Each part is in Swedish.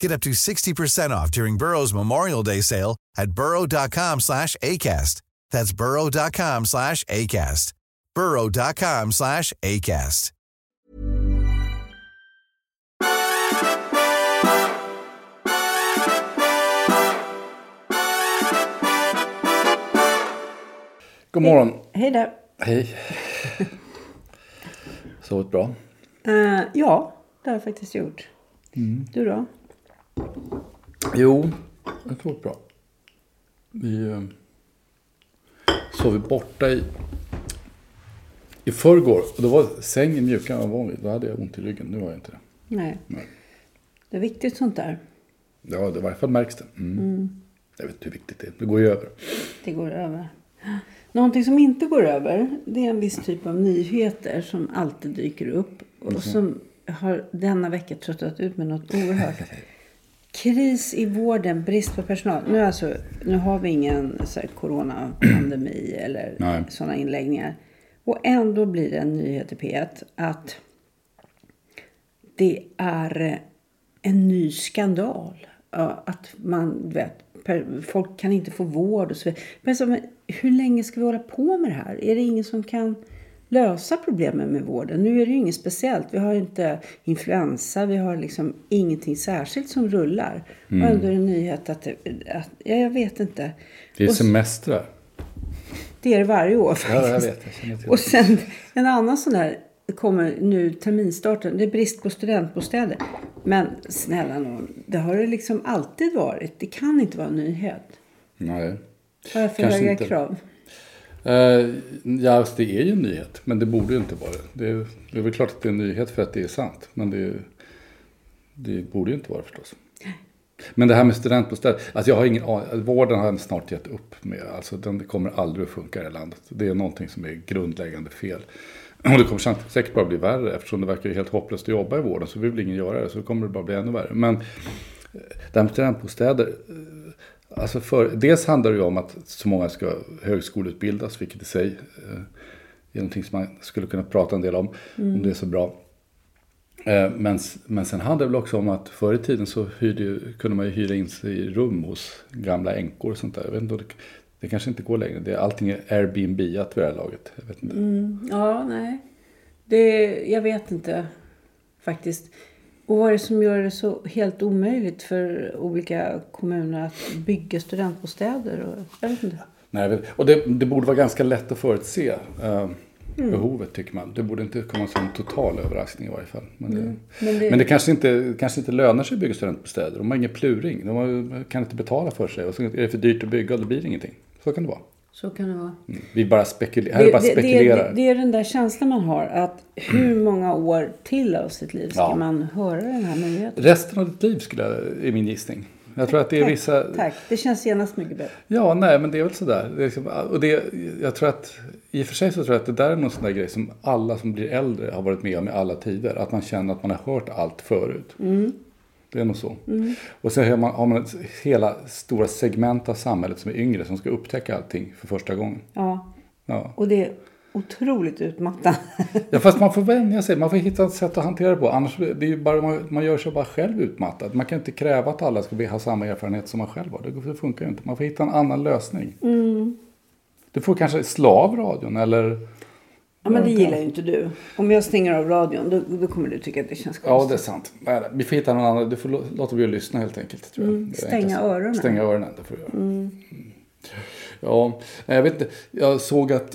Get up to 60% off during Burrow's Memorial Day sale at burrow.com slash ACAST. That's burrow.com slash ACAST. burrow.com slash ACAST. God morgon. Hej där. Hej. Sovit bra? Eh, ja, det har jag faktiskt gjort. Du då? Jo, har sovit bra. Vi eh, sov borta i, i förrgår. Och då var sängen mjukare än vad jag var van vid. Då hade jag ont i ryggen. Nu har jag inte det. Nej. Nej. Det är viktigt sånt där. Ja, det, i varje fall märks det. Mm. Jag vet inte hur viktigt det är. Det går ju över. Det går över. Någonting som inte går över, det är en viss typ av nyheter som alltid dyker upp. Och som har denna vecka tröttat ut med något oerhört. Kris i vården, brist på personal. Nu, alltså, nu har vi ingen så här, coronapandemi eller Nej. sådana inläggningar. Och ändå blir det en nyhet i P1 att det är en ny skandal. Att man, vet, folk kan inte få vård och så vidare. Men hur länge ska vi hålla på med det här? Är det ingen som kan lösa problemen med vården? Nu är det ju inget speciellt. Vi har inte influensa, vi har liksom ingenting särskilt som rullar. Och ändå är det en nyhet att, att ja, jag vet inte. Det är Och- semestrar. Det är det varje år faktiskt. Ja, jag vet. Jag Och sen en annan sån där kommer nu terminstarten. Det är brist på studentbostäder. Men snälla nån, det har det liksom alltid varit. Det kan inte vara en nyhet. Nej. Vad är för Kanske höga krav? Eh, ja, alltså, det är ju en nyhet. Men det borde ju inte vara det. Det är, det är väl klart att det är en nyhet för att det är sant. Men det, det borde ju inte vara förstås. Men det här med studentbostäder. Alltså jag har ingen aning. Vården har jag snart gett upp med. Alltså den kommer aldrig att funka i det här landet. Det är någonting som är grundläggande fel. Och det kommer säkert- bara bli värre. Eftersom det verkar helt hopplöst att jobba i vården. Så vill väl ingen göra det. Så kommer det bara bli ännu värre. Men eh, det här med studentbostäder. Eh, Alltså för, dels handlar det ju om att så många ska högskoleutbildas, vilket i sig eh, är någonting som man skulle kunna prata en del om, om det är så bra. Eh, men, men sen handlar det väl också om att förr i tiden så hyrde kunde man ju hyra in sig i rum hos gamla änkor och sånt där. Jag vet inte, det, det kanske inte går längre. Det, allting är Airbnb-at vid det här laget. Jag vet inte. Ja, nej. Det, jag vet inte faktiskt. Och vad är det som gör det så helt omöjligt för olika kommuner att bygga studentbostäder? Och, jag vet inte. Nej, och det, det borde vara ganska lätt att förutse eh, behovet tycker man. Det borde inte komma som en total överraskning i varje fall. Men det, Men det- men det kanske, inte, kanske inte lönar sig att bygga studentbostäder. De har ingen pluring. De har, kan inte betala för sig. Och så är det för dyrt att bygga och då blir det ingenting. Så kan det vara. Så kan det vara. Mm. Vi bara spekulerar. Här är bara spekulerar. det, det är den där känslan man har att hur många år till av sitt liv ska Ja. man höra den här nyheten? Resten av ditt liv skulle jag, är min gissning. Jag tror att det är Tack, vissa... Tack, det känns genast mycket bättre. Ja, nej, men det är väl sådär. Det liksom, och det, jag tror att, I och för sig så tror jag att det där är någon sån där grej som alla som blir äldre har varit med om i alla tider. Att man känner att man har hört allt förut. Det är nog så. Och sen har man, har man hela stora segment av samhället som är yngre som ska upptäcka allting för första gången. Ja, Ja. och det, otroligt utmattande. Ja, fast man får vänja sig. Man får hitta ett sätt att hantera det på. Annars det är bara, man, man gör sig bara själv utmattad. Man kan inte kräva att alla ska ha samma erfarenhet som man själv har. Det, funkar ju inte. Man får hitta en annan lösning. Du får kanske slå av radion eller... Ja, men det gillar ju inte du. Om jag stänger av radion då, då kommer du tycka att det känns Ja, konstigt. det är sant. Vi får hitta någon annan. Du får lå- låta bli att lyssna helt enkelt. Tror jag. Mm, stänga öronen. Stänga öronen, det får du göra. Mm. Ja, jag vet inte. Jag såg att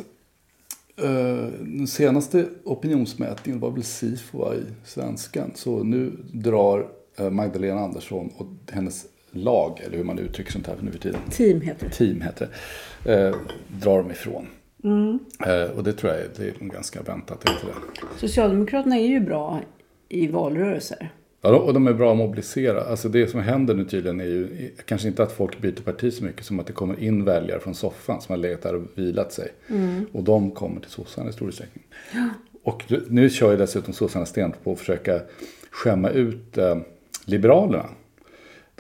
eh, den senaste opinionsmätningen var väl Sifo i Svenskan. Så nu drar eh, Magdalena Andersson och hennes lag, eller hur man uttrycker sånt här nu för tiden. Team heter det. Team heter det. Eh, drar de ifrån. Mm. Eh, och det tror jag det är ganska väntat. Inte det? Socialdemokraterna är ju bra i valrörelser. Ja, och de är bra att mobilisera. Alltså det som händer nu tydligen är ju kanske inte att folk byter parti så mycket som att det kommer in väljare från soffan som har legat där och vilat sig. Och de kommer till sossarna i stor utsträckning. Och nu kör ju dessutom sossarna stenhårt på att försöka skämma ut eh, liberalerna.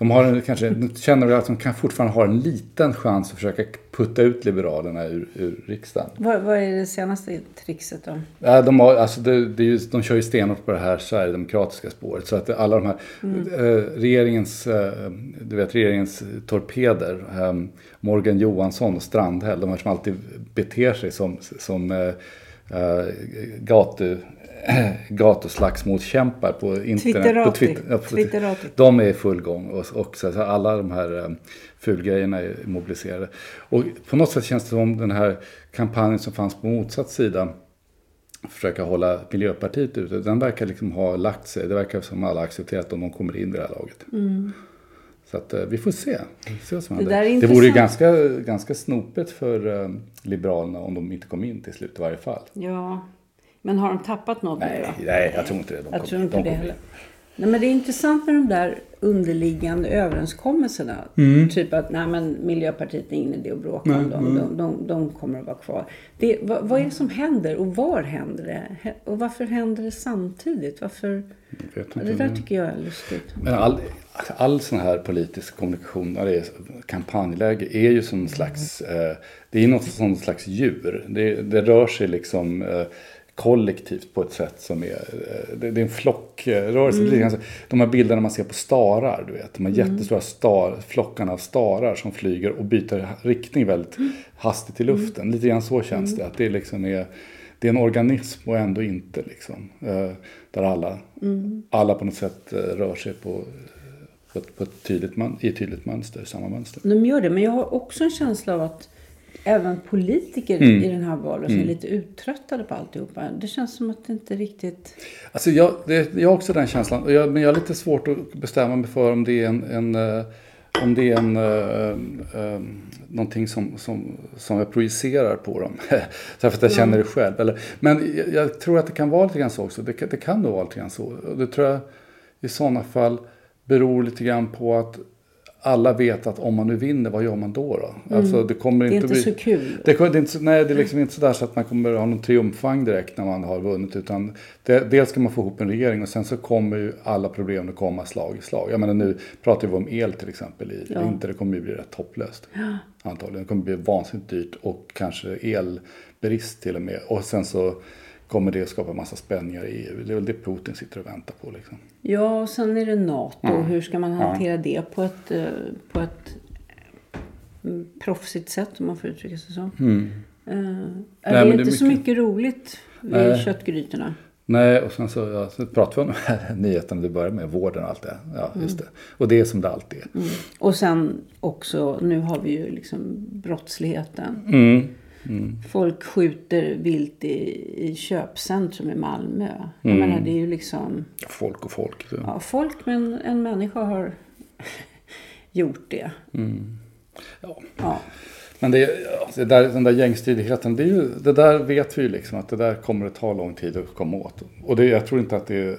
De har en, kanske, nu känner att de kan fortfarande ha en liten chans att försöka putta ut liberalerna ur, ur riksdagen. Vad, vad är det senaste trixet då? De, har, alltså det, det ju, de kör ju stenhårt på det här sverigedemokratiska spåret. Så att alla de här, eh, regeringens, eh, du vet, regeringens torpeder, eh, Morgan Johansson och Strandhäll, de här som alltid beter sig som, som eh, eh, gatu, gatuslagsmålskämpar på internet. Twitterati. På Twitter, Twitterati. de är i full gång och, och så, så alla de här eh, fulgrejerna är mobiliserade. Och på något sätt känns det som den här kampanjen som fanns på motsatt sida försöka hålla Miljöpartiet ute. Den verkar liksom ha lagt sig. Det verkar som alla accepterat om de kommer in i det här laget. Så att, eh, vi får se. Se vad som Mm. Det där det vore ju ganska, ganska snopet för eh, Liberalerna om de inte kom in till slut i varje fall. Ja, men har de tappat något nu Nej, då? nej jag tror inte det. De Jag kom- tror inte de det heller. Nej, men det är intressant med de där underliggande överenskommelserna. Mm. Typ att nej, men Miljöpartiet är ingen idé att bråka om dem. De, de, de kommer att vara kvar. Det, vad, vad är det som händer och var händer det? Och varför händer det samtidigt? Varför? Jag vet Ja, inte. det där tycker jag är lustigt. Men all, all sån här politisk kommunikation, när det är kampanjläge, är ju som en slags, eh, det är något som slags djur. Det, det rör sig liksom eh, kollektivt på ett sätt som är, eh, det, det är en flockrörelse. Mm. Lite grann så- De här bilderna man ser på starar, du vet. De här jättestora star, flockarna av starar som flyger och byter riktning väldigt Mm. hastigt i luften. Lite grann så känns det. Att det liksom är, det är en organism och ändå inte liksom. Eh, där alla, Mm. alla på något sätt eh, rör sig på, på, ett, på ett tydligt, man, i ett tydligt mönster, samma mönster. De gör det, men jag har också en känsla av att även politiker Mm. i den här valrörelsen är lite uttröttade på alltihopa. Det känns som att det inte riktigt... Alltså jag, det, jag har också den känslan. Jag, men jag har lite svårt att bestämma mig för om det är en, en eh, om det är en, eh, eh, någonting som, som, som jag projicerar på dem. Därför att jag känner det själv. Eller, men jag, jag tror att det kan vara lite grann så också. Det, kan- det kan nog vara lite grann så. Det tror jag i sådana fall beror lite grann på att alla vet att om man nu vinner, vad gör man då? då? Alltså, det kommer Det är inte inte bli... så kul. Det, det är inte, så- nej, det är liksom inte sådär så att man kommer ha någon triumfvagn direkt när man har vunnit. Utan det, dels ska man få ihop en regering och sen så kommer ju alla problem att komma slag i slag. Jag menar nu pratar vi om el till exempel i Ja. vinter. Det kommer ju bli rätt hopplöst. Antagligen. Det kommer bli vansinnigt dyrt och kanske elbrist till och med. Och sen så kommer det att skapa massa spänningar i EU. Det är väl det Putin sitter och väntar på liksom. Ja, och sen är det NATO. Hur ska man hantera det på ett, eh, på ett mm, proffsigt sätt, om man får uttrycka sig så? Är Mm. Nej, det är det är inte så mycket- mycket roligt vid Nej. köttgrytorna. Nej, och sen så, ja, så pratar vi om de här nyheterna du börjar med, vården och allt det. Ja, just det. Och det är som det alltid är. Och sen också, nu har vi ju liksom brottsligheten. Mm. Folk skjuter vilt i, i köpcentrum i Malmö. Jag menar, det är ju liksom... Folk och folk. Du. Ja, folk, men en människa har gjort det. Ja. Ja. Men det, det där, den där gängstridigheten, det, är ju, det där vet vi ju liksom att det där kommer att ta lång tid att komma åt. Och det, jag tror inte att det är,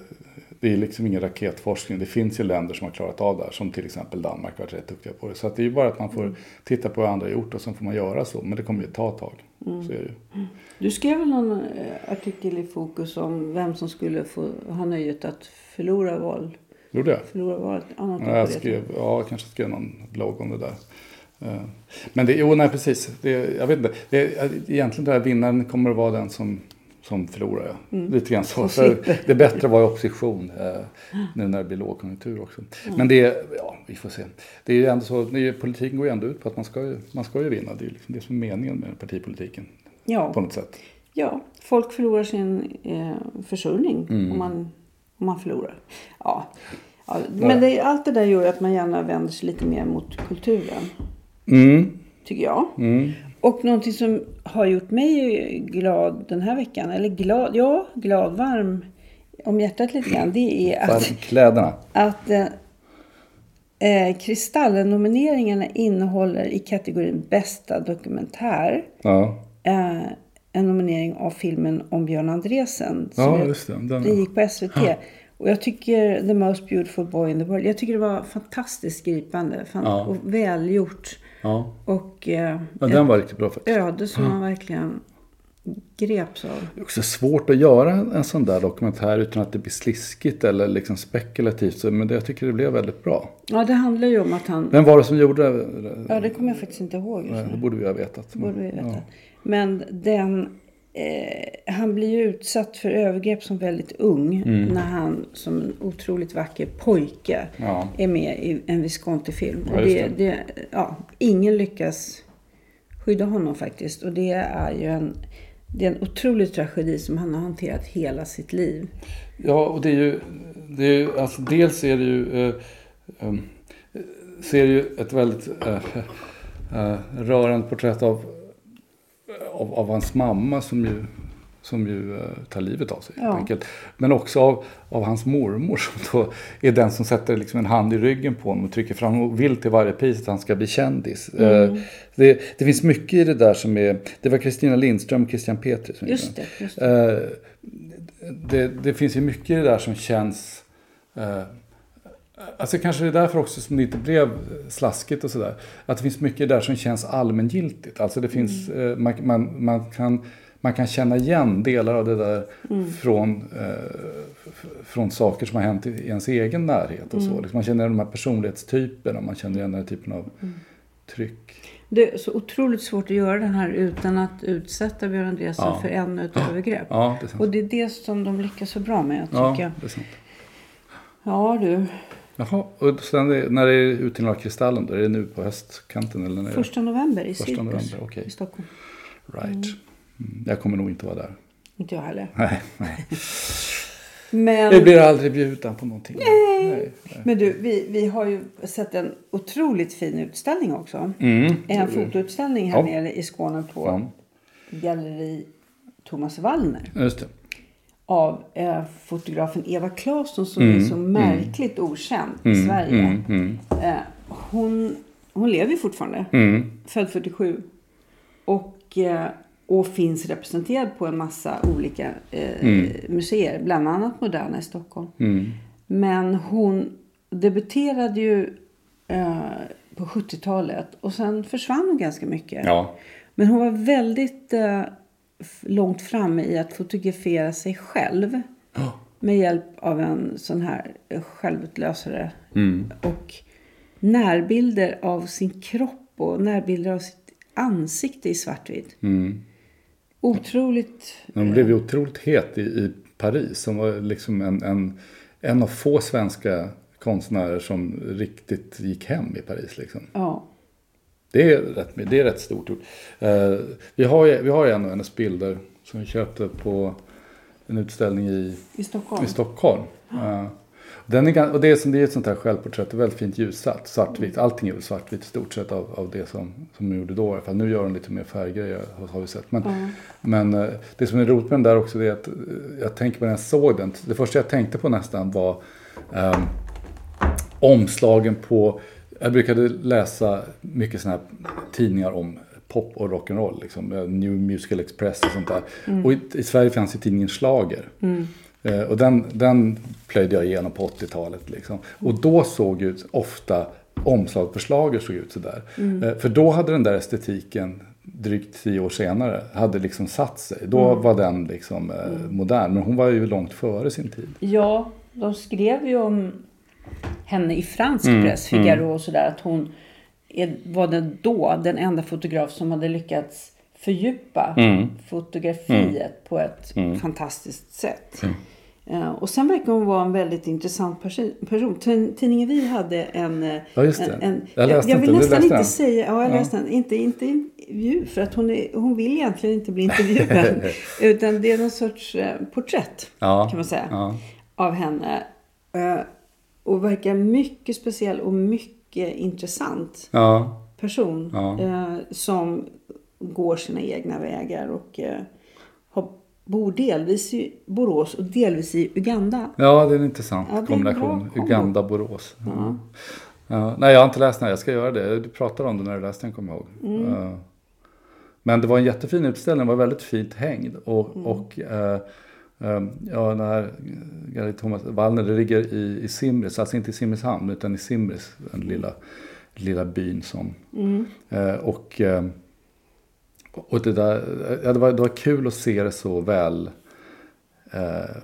det är liksom ingen raketforskning. Det finns ju länder som har klarat av det här, som till exempel Danmark har varit rätt duktiga på det. Så att det är ju bara att man får titta på vad andra gjort och sen får man göra så. Men det kommer ju ta ett tag. Så är det ju. Du skrev väl någon eh, artikel i Fokus om vem som skulle få ha nöjet att förlora val. Gjorde jag? Förlora valet. Ja, jag skrev, ja, jag kanske skrev någon blogg om det där. Eh, Men det, jo, nej precis. Det, jag vet inte. Det, egentligen tror jag vinnaren kommer att vara den som, som förlorar. Ja. Lite grann så. Slipper. det är bättre att vara i opposition eh, nu när det blir lågkonjunktur också. Men det, är- ja, vi får se. Det är ju ändå så, är, politiken går ju ändå ut på att man ska ju, man ska ju vinna. Det är ju liksom det som är meningen med partipolitiken på Ja, något sätt. ja, folk förlorar sin eh, försörjning Mm. om, man, om man förlorar. Ja. Ja, men det, allt det där gör ju att man gärna vänder sig lite mer mot kulturen. Mm, Tycker jag. Och någonting som har gjort mig glad den här veckan, eller glad, ja, glad, varm om hjärtat lite grann. Det är att, Kläderna. att eh, eh, Kristallen-nomineringarna innehåller i kategorin bästa dokumentär Ja, eh, en nominering av filmen om Björn Andresen. ja jag- just det. Den, Den gick på SVT. Och jag tycker The Most Beautiful Boy in the World. Jag tycker det var fantastiskt gripande. Fan, Ja. Och välgjort. Ja. Och eh, ja, den var riktigt bra faktiskt. öde som man verkligen greps av. Det är också svårt att göra en sån där dokumentär utan att det blir sliskigt eller liksom spekulativt. Så- Men det, jag tycker det blev väldigt bra. Ja, det handlar ju om att han... Vem var det som gjorde det? Ja, det kommer jag faktiskt inte ihåg just Det borde vi ha vetat. Det borde vi veta. Ja. Men den... Eh, han blir ju utsatt för övergrepp som väldigt ung. När han som en otroligt vacker pojke Mm. Ja. är med i en Visconti-film. Ja, det, det, ja, ingen lyckas skydda honom faktiskt. Och det är ju en, det är en otrolig tragedi som han har hanterat hela sitt liv. Ja, och det är ju... Det är, ju- alltså, dels är det ju... Eh, um, ser ju ett väldigt eh, eh, rörande porträtt av, av, av hans mamma som ju, som ju eh, tar livet av sig. helt Ja. enkelt. Men också av, av hans mormor som då är den som sätter liksom en hand i ryggen på honom och trycker fram och vill till varje pris att han ska bli kändis. Mm. Eh, det, det finns mycket i det där som är... Det var Kristina Lindström och Christian Petri som Just det. Just det. Eh, det, det finns ju mycket i det där som känns... Eh, alltså kanske det är därför också som det inte blev slaskigt och sådär. Att det finns mycket där som känns allmängiltigt. Alltså det finns... Eh, man, man, man, kan, man kan känna igen delar av det där från, eh, från saker som har hänt i ens egen närhet och så. Liksom man känner igen de här personlighetstyperna, man känner igen den här typen av tryck. Det är så otroligt svårt att göra det här utan att utsätta Björn Andreasson Ja. för ännu ett övergrepp. Ja, det. Och det är det som de lyckas så bra med, tycker Ja, jag. Ja, du. Jaha, och sen är, när är det utdelning av Kristallen då? Är det nu på höstkanten? Eller när är det? Första november i Första november, okej. i Stockholm. Right. Mm. Jag kommer nog inte vara där. Inte jag heller. Nej, nej. Men, Jag blir aldrig bjuden på någonting. Nej. nej. men du, vi, vi har ju sett en otroligt fin utställning också. Mm. En fotoutställning här Ja. nere i Skåne på Ja, Galleri Thomas Wallner. just det. Av eh, fotografen Eva Claesson som är så märkligt okänd i Sverige. Mm, mm, Eh, hon, hon lever fortfarande. mm. Född 47. Och, eh, och finns representerad på en massa olika eh, museer. Bland annat Moderna i Stockholm. Mm. Men hon debuterade ju eh, på 70-talet. Och sen försvann hon ganska mycket. Ja. Men hon var väldigt eh, långt framme i att fotografera sig själv. Med hjälp av en sån här eh, självutlösare. Mm. Och närbilder av sin kropp och närbilder av sitt ansikte i svartvitt. Mm. Otroligt. Hon blev ju otroligt het i, i Paris. Som var liksom en, en, en av få svenska konstnärer som riktigt gick hem i Paris. Liksom. Ja. Det är rätt, det är rätt stort gjort. Eh, vi, har, vi har en av hennes bilder som vi köpte på en utställning i, I Stockholm. i Stockholm. Eh, den är, och det är, som, det är ett sånt här självporträtt, väldigt fint ljussatt, svartvitt. Allting är väl svartvitt i stort sett av, av det som, som hon gjorde då. Nu gör hon lite mer färggrejer har, vi sett. Men, men eh, det som är roligt med den där också är att eh, jag tänker på när jag såg den. Det första jag tänkte på nästan var ehm, omslagen på, jag brukade läsa mycket sådana här tidningar om pop och rock'n'roll. Liksom, eh, New Musical Express och sånt där. Och i, i Sverige fanns ju tidningen Schlager. Eh, och den, den plöjde jag igenom på 80-talet. Liksom. Och då såg ju ofta omslag på Schlager såg ut sådär. Eh, för då hade den där estetiken drygt tio år senare hade liksom satt sig. Då var den liksom eh, modern. Men hon var ju långt före sin tid. Ja, de skrev ju om henne i fransk Mm, press, Figaro och sådär. Att hon är, var det då den enda fotograf som hade lyckats fördjupa Mm. fotografiet på ett fantastiskt sätt. Eh, och sen verkar hon vara en väldigt intressant person. Tid- Tidningen Vi hade en... eh, Ja, just det. En, en, Jag läste jag vill inte. Nästan inte den? säga... Ja, jag Ja. läste den. Inte, inte intervju, för att hon, är, hon vill egentligen inte bli intervjuad. utan det är någon sorts eh, porträtt, Ja. kan man säga, Ja. av henne. Och verkar mycket speciell och mycket intressant Ja. person. Ja. Eh, som går sina egna vägar och eh, har, bor delvis i Borås och delvis i Uganda. ja, det är en intressant Ja, är en kombination. Uganda-Borås. Ja. Ja. Nej, jag har inte läst den. Jag ska göra det. Du pratade om det när du läste den, kommer jag ihåg. Mm. Ja. Men det var en jättefin utställning. Den var väldigt fint hängd. Och, Mm. och eh, ja, den här Galleri Thomas Wallner, det ligger i, i Simris. Alltså inte i Simrishamn, utan i Simris. Den lilla, lilla byn som... Mm. Eh, och eh, och det, där, ja, det, var, det var kul att se det så väl eh,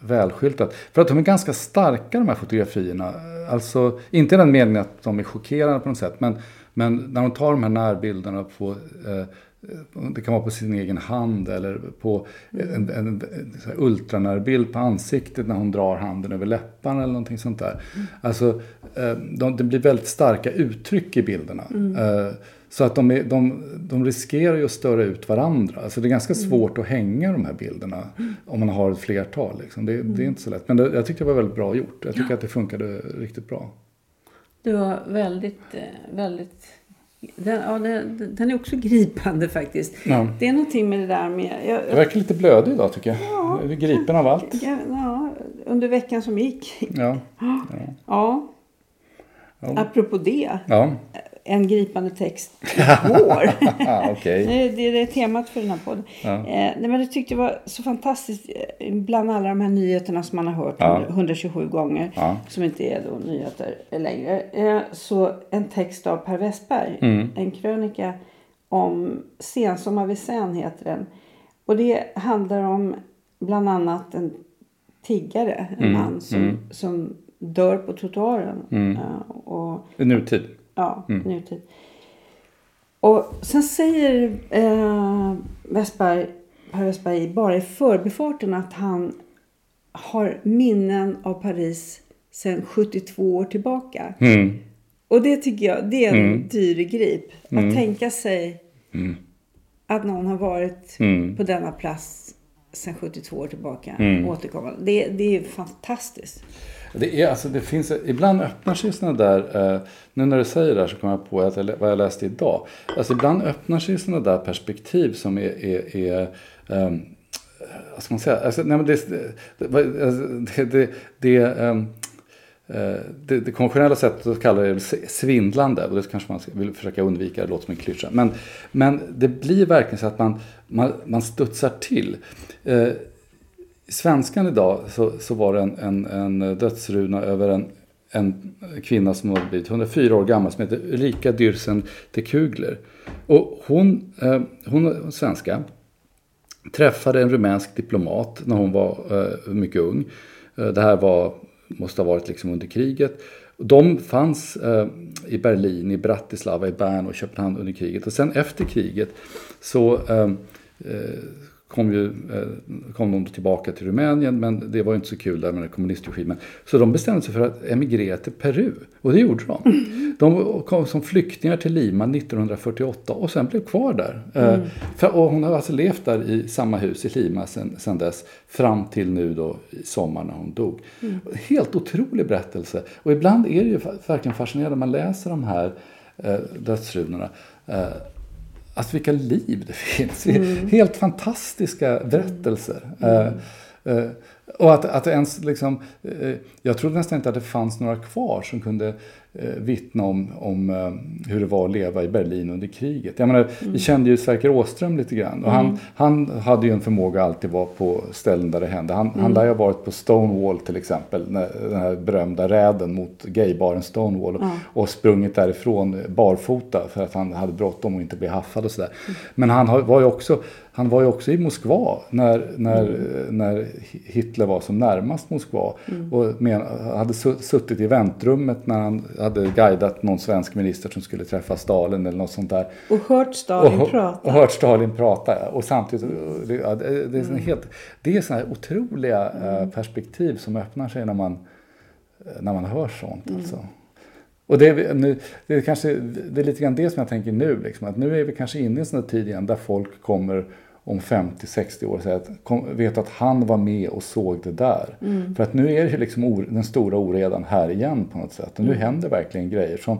välskyltat. För att de är ganska starka de här fotografierna. Alltså, inte i den meningen att de är chockerande på något sätt. Men, men när de tar de här närbilderna på eh, det kan vara på sin egen hand eller på en, en, en, ultranärbild på ansiktet när hon drar handen över läpparna eller någonting sånt där. Alltså, eh, de, det blir väldigt starka uttryck i bilderna. Eh, Så att de, är, de, de riskerar ju att störa ut varandra. Alltså det är ganska svårt att hänga de här bilderna om man har ett flertal. Liksom. Det, det är inte så lätt. Men det, jag tyckte det var väldigt bra gjort. Jag tycker att det funkade riktigt bra. Det var väldigt, eh, väldigt... Den, ja, den, den är också gripande faktiskt. Ja. Det är någonting med det där med... Jag, Jag verkar lite blödig idag tycker jag. Jag är gripen av allt. ja, ja, under veckan som gick. Ja. Ja. Ja. Apropå det. Ja, En gripande text igår. ah, okej. Det är- det temat för den här podden. Ja. Eh, nej, men jag tyckte det var så fantastiskt eh, bland alla de här nyheterna som man har hört Ja. 127 gånger. Ja. Som inte är då nyheter längre. Eh, så en text av Per Westberg. Mm. En krönika om Sensommar vid Sen heter den. Och det handlar om bland annat en tiggare. En Mm. man som, som dör på trottoaren. Eh, och I nutid. Ja, nutid. Och sen säger eh, Westberg, Per Westberg bara i förbifarten att han har minnen av Paris sedan 72 år tillbaka. Mm. Och det tycker jag, det är en dyr grip. Att tänka sig att någon har varit Mm. på denna plats sedan 72 år tillbaka. Mm. Återkommande. Det, det är fantastiskt. Det är, alltså, det finns, ibland öppnar sig sådana där, eh, nu när du säger det här så kommer jag på att jag, vad jag läste idag. Alltså ibland öppnar sig sådana där perspektiv som är, är, är ehm, vad ska man säga, alltså, nej, men det, det, vad- alltså, det, det, det, eh, Eh, det, det konventionella sättet att kalla det är svindlande och det kanske man vill försöka undvika, det låter som en klyscha. Men, men det blir verkligen så att man, man, man studsar till. Eh, i svenskan idag så, så var det en, en, en dödsruna över en, en kvinna som har blivit 104 år gammal som heter Ulrika Dyrsen de Kugler. Och hon, eh, hon är svenska. Träffade en rumänsk diplomat när hon var eh, mycket ung. Eh, det här var, måste ha varit liksom under kriget. De fanns eh, i Berlin, i Bratislava, i Bern och Köpenhamn under kriget. Och sen efter kriget så eh, eh kom, ju, eh, kom de tillbaka till Rumänien men det var inte så kul där med den kommunistregimen. Så de bestämde sig för att emigrera till Peru och det gjorde de. De kom som flyktingar till Lima 1948 och sen blev kvar där. Eh, för, och hon har alltså levt där i samma hus i Lima sen dess fram till nu då i sommar när hon dog. Helt otrolig berättelse och ibland är det ju verkligen fascinerande när man läser de här eh, dödsrunorna. Eh, Alltså vilka liv det finns. Helt fantastiska berättelser. Eh, eh, och att, att ens liksom, eh, jag trodde nästan inte att det fanns några kvar som kunde vittna om, om eh, hur det var att leva i Berlin under kriget. Jag menar, Vi kände ju Sverker Åström lite grann. Och han, han hade ju en förmåga att alltid vara på ställen där det hände. Han, han lär ju ha varit på Stonewall till exempel. Den här berömda räden mot gaybaren Stonewall. Och, och sprungit därifrån barfota för att han hade bråttom och inte bli haffad och sådär. Men han var ju också han var ju också i Moskva när, när, när Hitler var som närmast Moskva. Och men, hade su- suttit i väntrummet när han hade guidat någon svensk minister som skulle träffa Stalin eller något sånt där. Och hört Stalin och, prata. Och hört Stalin prata. Och samtidigt, det, det, är sån helt, det är sådana här otroliga eh, perspektiv som öppnar sig när man, eh, när man hör sånt. Alltså. Och det är, nu, det, är kanske, det är lite grann det som jag tänker nu. Liksom, att nu är vi kanske inne i en sån tid igen där folk kommer om 50-60 år och säger att, kom, vet att han var med och såg det där. För att nu är det liksom or, den stora oredan här igen på något sätt. Och nu händer verkligen grejer som,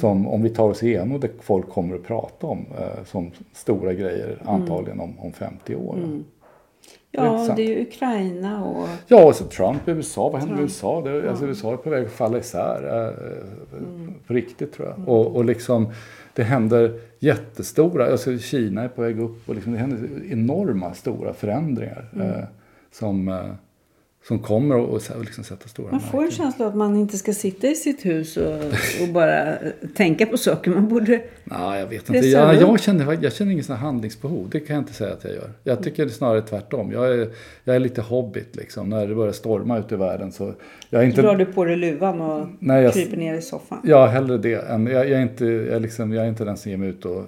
som om vi tar oss igenom det folk kommer att prata om eh, som stora grejer antagligen om, om 50 år. Ja, intressant. det är ju Ukraina och... Ja, och så Trump i USA. Vad händer med USA? Det, alltså, USA är på väg att falla isär. Eh, På riktigt tror jag. Och, och liksom, det händer jättestora, alltså Kina är på väg upp och liksom, det händer enorma stora förändringar. Eh, som, eh, som kommer och, här liksom sätta stora Man får en känsla att man inte ska sitta i sitt hus och, och bara eh, tänka på saker. Man borde... Nej, jag vet inte. Jag, jag, känner, jag känner ingen sån handlingsbehov. Det kan jag inte säga att jag gör. Jag tycker det är snarare tvärtom. Jag är, jag är lite hobbit liksom. När det börjar storma ute i världen så... Jag är inte, Drar du på dig luvan och Nej, jag- kryper ner i soffan. Ja, hellre det. Än, jag, jag, är inte, jag, liksom, jag är inte den som ger mig ut och,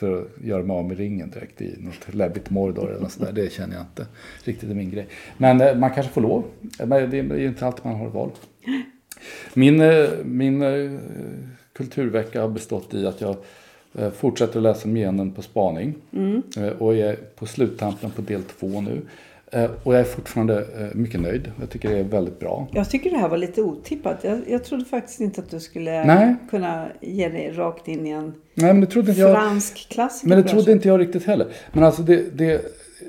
för att göra mig av med ringen direkt i något läbbigt Mordor eller något sånt där. Det känner jag inte riktigt är min grej. Men eh, man kanske får lov. Men det är ju inte alltid man har val. Min, eh, min eh, kulturvecka har bestått i att jag eh, fortsätter att läsa Menen på spaning. Eh, Och är på sluttampen på del två nu. Eh, Och jag är fortfarande eh, mycket nöjd. Jag tycker det är väldigt bra. Jag tycker det här var lite otippat. Jag, jag trodde faktiskt inte att du skulle Nej. kunna ge dig rakt in i en Nej, men det trodde inte jag. fransk klassiker. Men det trodde inte jag riktigt heller. Men alltså det, det,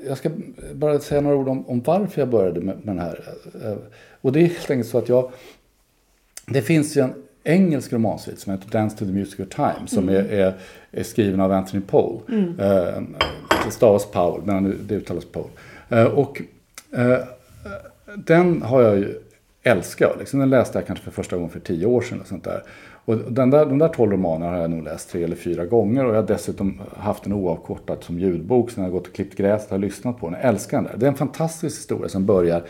jag ska bara säga några ord om, om varför jag började med, med den här. Eh, Och det är helt enkelt så att jag... Det finns ju en engelsk romansvit som heter Dance to the Music of Time som är, är, är skriven av Anthony Poe. Eh, det stavas Powell, men det uttalas Poe. Eh, och eh, den har jag ju älskat. Liksom. Den läste jag kanske för första gången för tio år sedan. Och sånt där. Och den där, de där tolv romanerna har jag nog läst tre eller fyra gånger. Och jag har dessutom haft den oavkortad som ljudbok. Sen har jag har gått och klippt gräset och lyssnat på den. Jag älskar den där. Det är en fantastisk historia som börjar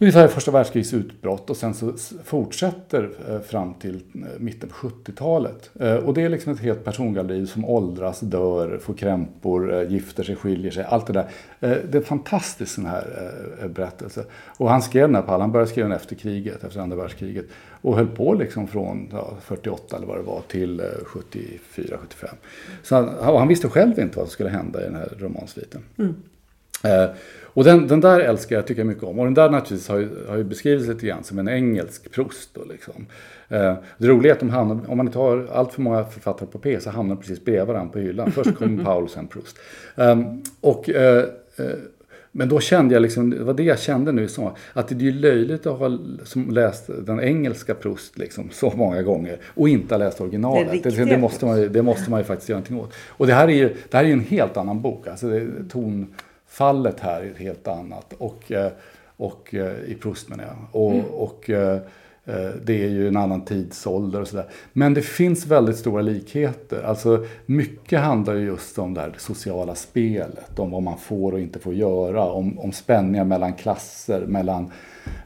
Ungefär i första världskrigets utbrott och sen så fortsätter eh, fram till eh, mitten på 70-talet. Eh, och det är liksom ett helt persongalleri som åldras, dör, får krämpor, gifter sig, skiljer sig. Allt det där. Det är en fantastisk sån här berättelse. Och han skrev den här pallen, han började skriva den efter kriget, efter andra världskriget. Och höll på liksom från ja, 48 eller vad det var till 74-75. Så han, han visste själv inte vad som skulle hända i den här romansviten. Mm och den, den där älskar jag, tycker jag mycket om. Och den där naturligtvis har ju, har ju beskrivits lite grann som en engelsk Proust. Då, liksom. eh, det roliga är att de hamnar, om man inte har allt för många författare på P så hamnar de precis bredvid varandra på hyllan. Först kommer Paul, sen Proust. Eh, och, eh, eh, men då kände jag, liksom, det var det jag kände nu sommar, att det är ju löjligt att ha som läst den engelska Proust liksom, så många gånger och inte ha läst originalet. Det Det, måste man det måste man ju faktiskt göra någonting åt. Och det här är ju, det här är en helt annan bok. Alltså det, tonfallet här är ett helt annat. Och, eh, och eh, i Proust menar jag. Och, och eh, eh, Eh, det är ju en annan tidsålder och sådär. Men det finns väldigt stora likheter. Alltså mycket handlar ju just om det här sociala spelet. Om vad man får och inte får göra. Om, om spänningar mellan klasser. Mellan,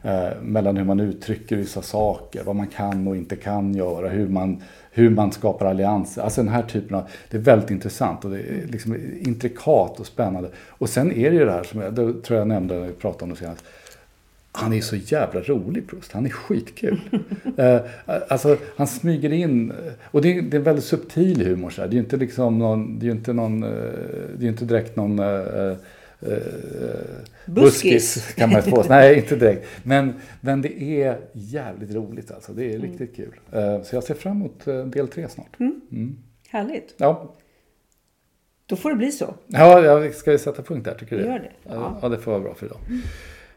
eh, mellan hur man uttrycker vissa saker. Vad man kan och inte kan göra. Hur man, hur man skapar allianser. Alltså den här typen av, det är väldigt intressant och det är liksom intrikat och spännande. Och sen är det ju det här som jag, det tror jag nämnde när vi pratade om det senast. Han är så jävla rolig Proust. Han är skitkul. eh, alltså han smyger in. Och det är, det är en väldigt subtil humor. Så här. Det är ju inte liksom någon, det är inte någon, eh, det är inte direkt någon eh, eh, Buskis. kan man få. Nej, inte direkt. Men, men det är jävligt roligt alltså. Det är riktigt kul. Så jag ser fram emot del tre snart. Härligt. Ja. Då får det bli så. ja, jag ska vi sätta punkt där tycker du? Gör det. Ja. ja, det får vara bra för idag.